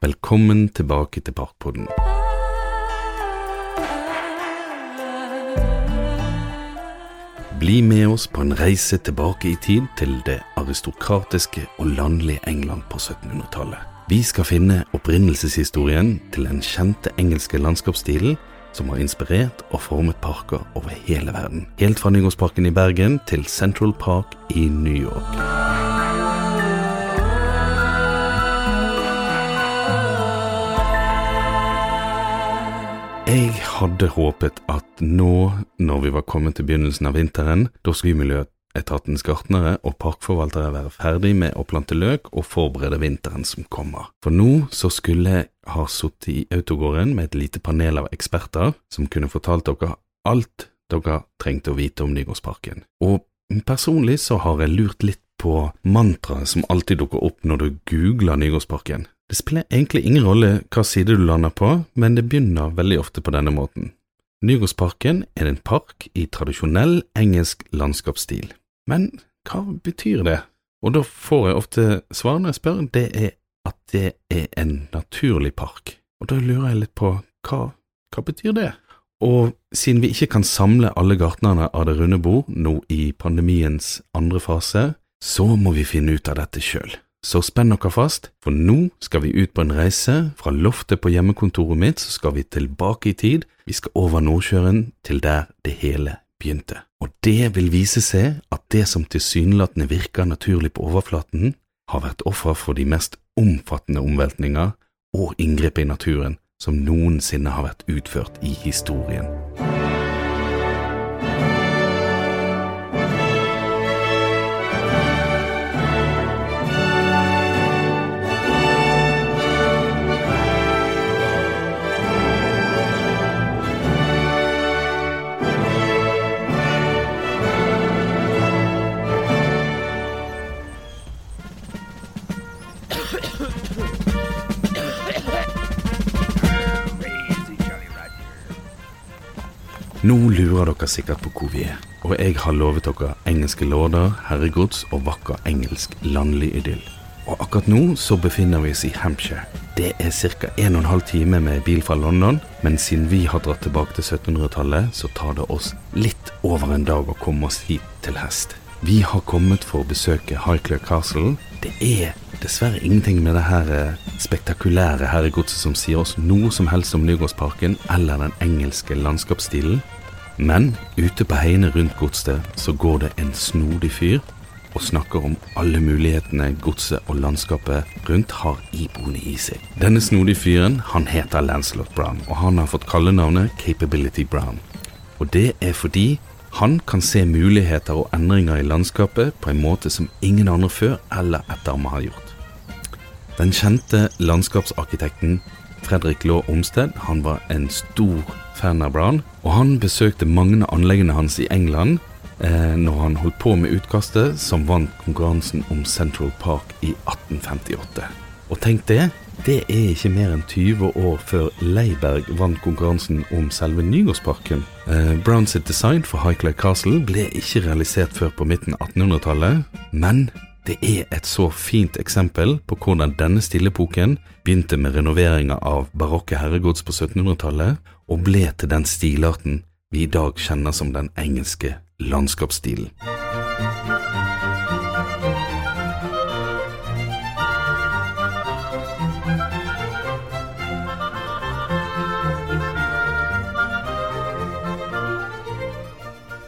Velkommen tilbake til Parkpodden. Bli med oss på en reise tilbake i tid til det aristokratiske og landlige England på 1700-tallet. Vi skal finne opprinnelseshistorien til den kjente engelske landskapsstilen som har inspirert og formet parker over hele verden. Helt fra Nygårdsparken i Bergen til Central Park i New York. Hadde håpet at nå, når vi var kommet til begynnelsen av vinteren, da skulle Miljøetatens gartnere og parkforvaltere være ferdig med å plante løk og forberede vinteren som kommer. For nå så skulle jeg ha sittet i autogården med et lite panel av eksperter som kunne fortalt dere alt dere trengte å vite om Nygårdsparken. Og personlig så har jeg lurt litt på mantraet som alltid dukker opp når du googler Nygårdsparken. Det spiller egentlig ingen rolle hva side du lander på, men det begynner veldig ofte på denne måten. Nygårdsparken er en park i tradisjonell engelsk landskapsstil. Men hva betyr det? Og da får jeg ofte svar når jeg spør, det er at det er en naturlig park. Og da lurer jeg litt på hva, hva betyr det? Og siden vi ikke kan samle alle gartnerne av det runde bord nå i pandemiens andre fase, så må vi finne ut av dette sjøl. Så spenn dere fast, for nå skal vi ut på en reise. Fra loftet på hjemmekontoret mitt så skal vi tilbake i tid. Vi skal over Nordsjøen til der det hele begynte. Og det vil vise seg at det som tilsynelatende virker naturlig på overflaten, har vært offer for de mest omfattende omveltninger og inngrep i naturen som noensinne har vært utført i historien. Nå lurer dere sikkert på hvor vi er, og jeg har lovet dere engelske lorder, herregods og vakker engelsk landlig idyll. Og akkurat nå så befinner vi oss i Hampshire. Det er ca. 1 12 time med bil fra London, men siden vi har dratt tilbake til 1700-tallet, så tar det oss litt over en dag å komme oss hit til hest. Vi har kommet for å besøke Highclere Castle. Det er dessverre ingenting med det her eh, spektakulære herregodset som sier oss noe som helst om Nygårdsparken eller den engelske landskapsstilen. Men ute på heiene rundt godset så går det en snodig fyr og snakker om alle mulighetene godset og landskapet rundt har iboende i seg. Denne snodige fyren han heter Lancelot Brown, og han har fått kallenavnet Capability Brown. Og det er fordi han kan se muligheter og endringer i landskapet på en måte som ingen andre før eller etter ham har gjort. Den kjente landskapsarkitekten Fredrik Laa Omsted han var en stor fan av Brown, og han besøkte mange av anleggene hans i England eh, når han holdt på med utkastet som vant konkurransen om Central Park i 1858. Og tenk det, det er ikke mer enn 20 år før Leiberg vant konkurransen om selve Nygårdsparken. Eh, Browns design for Highclay Castle ble ikke realisert før på midten av 1800-tallet, men det er et så fint eksempel på hvordan denne stilepoken begynte med renoveringa av barokke herregods på 1700-tallet og ble til den stilarten vi i dag kjenner som den engelske landskapsstilen.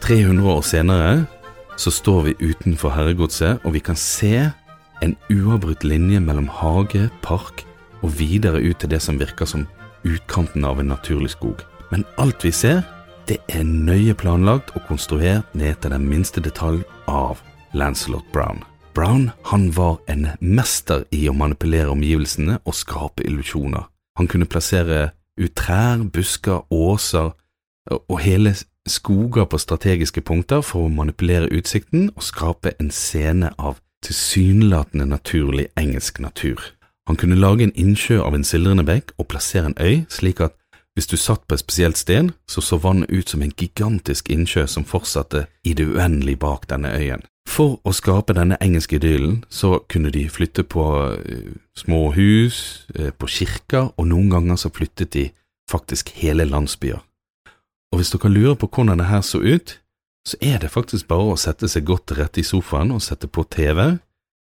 «300 år senere så står vi utenfor herregodset, og vi kan se en uavbrutt linje mellom hage, park og videre ut til det som virker som utkanten av en naturlig skog. Men alt vi ser, det er nøye planlagt og konstruert ned til den minste detalj av Lancelot Brown. Brown han var en mester i å manipulere omgivelsene og skape illusjoner. Han kunne plassere ut trær, busker, åser og hele skoger på strategiske punkter for å manipulere utsikten og skape en scene av tilsynelatende naturlig engelsk natur. Han kunne lage en innsjø av en sildrende bekk og plassere en øy, slik at Hvis du satt på et spesielt sted, så så vannet ut som en gigantisk innsjø som fortsatte i det uendelige bak denne øyen. For å skape denne engelske idyllen så kunne de flytte på uh, små hus, uh, på kirker, og noen ganger så flyttet de faktisk hele landsbyer. Og hvis dere lurer på hvordan det her så ut, så er det faktisk bare å sette seg godt til rette i sofaen og sette på TV,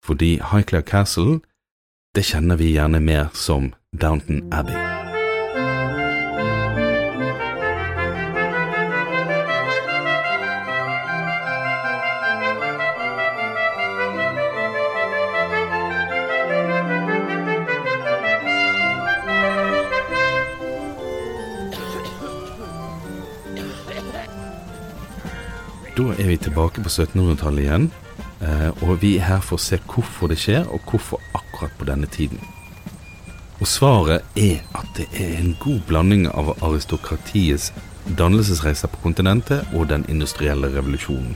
fordi Highclere Castle, det kjenner vi gjerne mer som Downton Abbey. Da er vi tilbake på 1700-tallet igjen, eh, og vi er her for å se hvorfor det skjer, og hvorfor akkurat på denne tiden. Og svaret er at det er en god blanding av aristokratiets dannelsesreiser på kontinentet og den industrielle revolusjonen.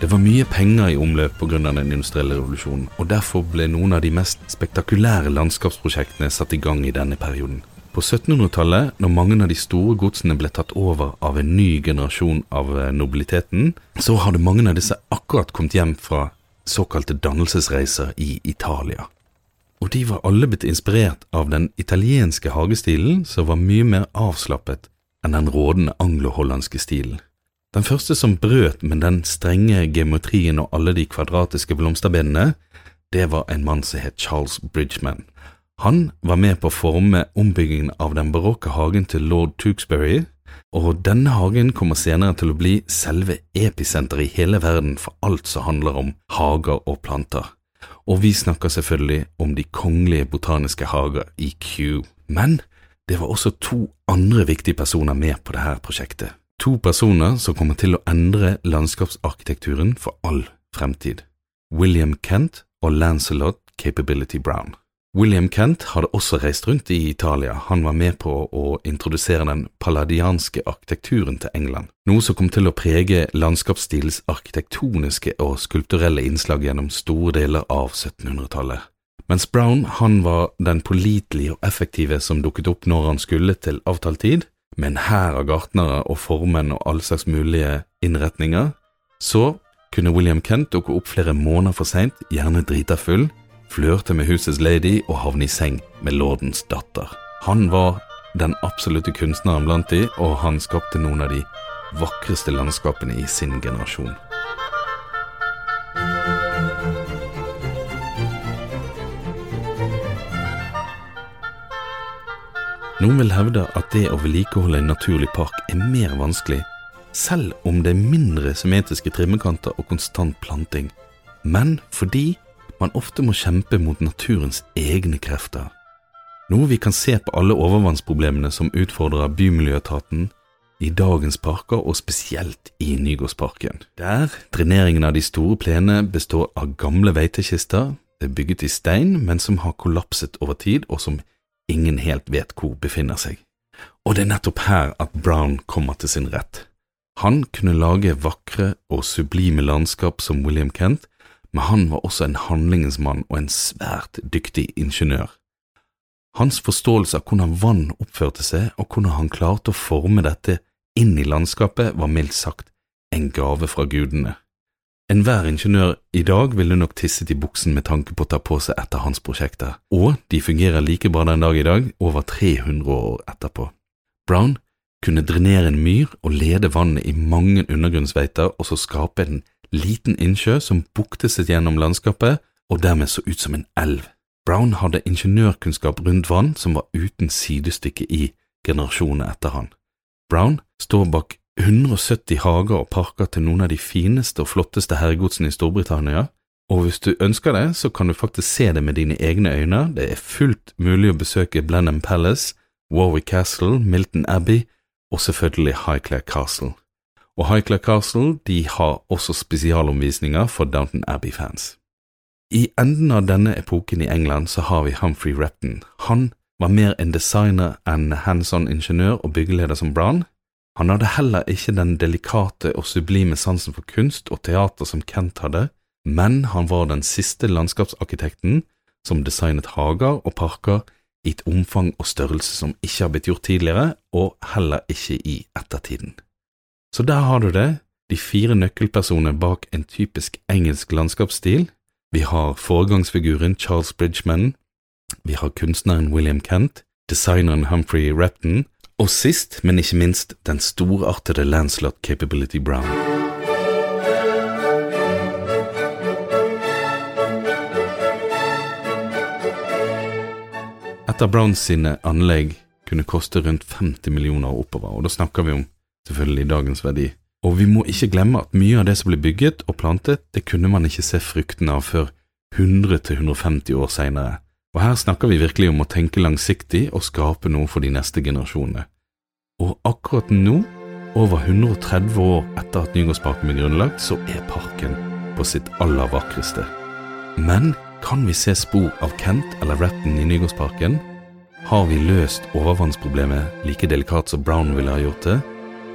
Det var mye penger i omløp pga. den industrielle revolusjonen, og derfor ble noen av de mest spektakulære landskapsprosjektene satt i gang i denne perioden. På 1700-tallet, når mange av de store godsene ble tatt over av en ny generasjon av eh, nobiliteten, så hadde mange av disse akkurat kommet hjem fra såkalte dannelsesreiser i Italia. Og de var alle blitt inspirert av den italienske hagestilen, som var mye mer avslappet enn den rådende anglo-hollandske stilen. Den første som brøt med den strenge geometrien og alle de kvadratiske blomsterbedene, det var en mann som het Charles Bridgman. Han var med på å forme ombyggingen av den barokke hagen til lord Tewksbury, og denne hagen kommer senere til å bli selve episenteret i hele verden for alt som handler om hager og planter. Og vi snakker selvfølgelig om de kongelige botaniske hager i Kew. Men det var også to andre viktige personer med på dette prosjektet. To personer som kommer til å endre landskapsarkitekturen for all fremtid. William Kent og Lancelot Capability Brown. William Kent hadde også reist rundt i Italia, han var med på å introdusere den palladianske arkitekturen til England, noe som kom til å prege landskapsstils arkitektoniske og skulpturelle innslag gjennom store deler av 1700-tallet. Mens Brown han var den pålitelige og effektive som dukket opp når han skulle til avtalt tid, med en hær av gartnere og formenn og all slags mulige innretninger, så kunne William Kent dukke opp flere måneder for seint, gjerne drita full, flørte med husets lady og havne i seng med lordens datter. Han var den absolutte kunstneren blant de, og han skapte noen av de vakreste landskapene i sin generasjon. Noen vil hevde at det å vedlikeholde en naturlig park er mer vanskelig, selv om det er mindre symmetriske trimmekanter og konstant planting, men fordi man ofte må kjempe mot naturens egne krefter, noe vi kan se på alle overvannsproblemene som utfordrer Bymiljøetaten i dagens parker, og spesielt i Nygårdsparken, der dreneringen av de store plenene består av gamle veitekister, det er bygget i stein, men som har kollapset over tid, og som ingen helt vet hvor befinner seg. Og det er nettopp her at Brown kommer til sin rett. Han kunne lage vakre og sublime landskap som William Kent, men han var også en handlingens mann og en svært dyktig ingeniør. Hans forståelse av hvordan vann oppførte seg, og hvordan han klarte å forme dette inn i landskapet, var mildt sagt en gave fra gudene. Enhver ingeniør i dag ville nok tisset i buksen med tanke på å ta på seg et av hans prosjekter, og de fungerer like bra den dag i dag, over 300 år etterpå. Brown kunne drenere en myr og lede vannet i mange undergrunnsveiter og så skape en liten innsjø som bukte seg gjennom landskapet og dermed så ut som en elv. Brown hadde ingeniørkunnskap rundt vann som var uten sidestykke i generasjonene etter han. Brown står bak 170 hager og parker til noen av de fineste og flotteste herregodsene i Storbritannia, og hvis du ønsker det, så kan du faktisk se det med dine egne øyne. Det er fullt mulig å besøke Blenheim Palace, Warwick Castle, Milton Abbey og selvfølgelig Highclere Castle og Highclere Castle de har også spesialomvisninger for Downton Abbey-fans. I enden av denne epoken i England så har vi Humphrey Repton. Han var mer en designer enn hands on ingeniør og byggeleder som Brown. Han hadde heller ikke den delikate og sublime sansen for kunst og teater som Kent hadde, men han var den siste landskapsarkitekten som designet hager og parker i et omfang og størrelse som ikke har blitt gjort tidligere, og heller ikke i ettertiden. Så der har du det, de fire nøkkelpersonene bak en typisk engelsk landskapsstil. Vi har foregangsfiguren Charles Bridgman, vi har kunstneren William Kent, designeren Humphrey Repton, og sist, men ikke minst, den storartede Lancelot Capability Brown. Et av Browns sine anlegg kunne koste rundt 50 millioner oppover, og da snakker vi om selvfølgelig dagens verdi. Og vi må ikke glemme at mye av det som ble bygget og plantet, det kunne man ikke se fruktene av før 100–150 år seinere. Og her snakker vi virkelig om å tenke langsiktig og skape noe for de neste generasjonene. Og akkurat nå, over 130 år etter at Nygårdsparken ble grunnlagt, så er parken på sitt aller vakreste. Men kan vi se spor av Kent eller Ratton i Nygårdsparken? Har vi løst overvannsproblemet like delikat som Brown ville ha gjort det?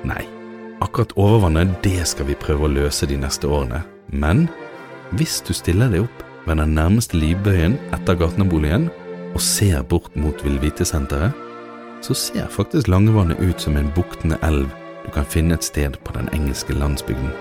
Nei. Akkurat overvannet, det skal vi prøve å løse de neste årene. Men hvis du stiller deg opp ved den nærmeste livbøyen etter Gartnerboligen og ser bort mot Villvitesenteret, så ser faktisk Langevannet ut som en buktende elv du kan finne et sted på den engelske landsbygden.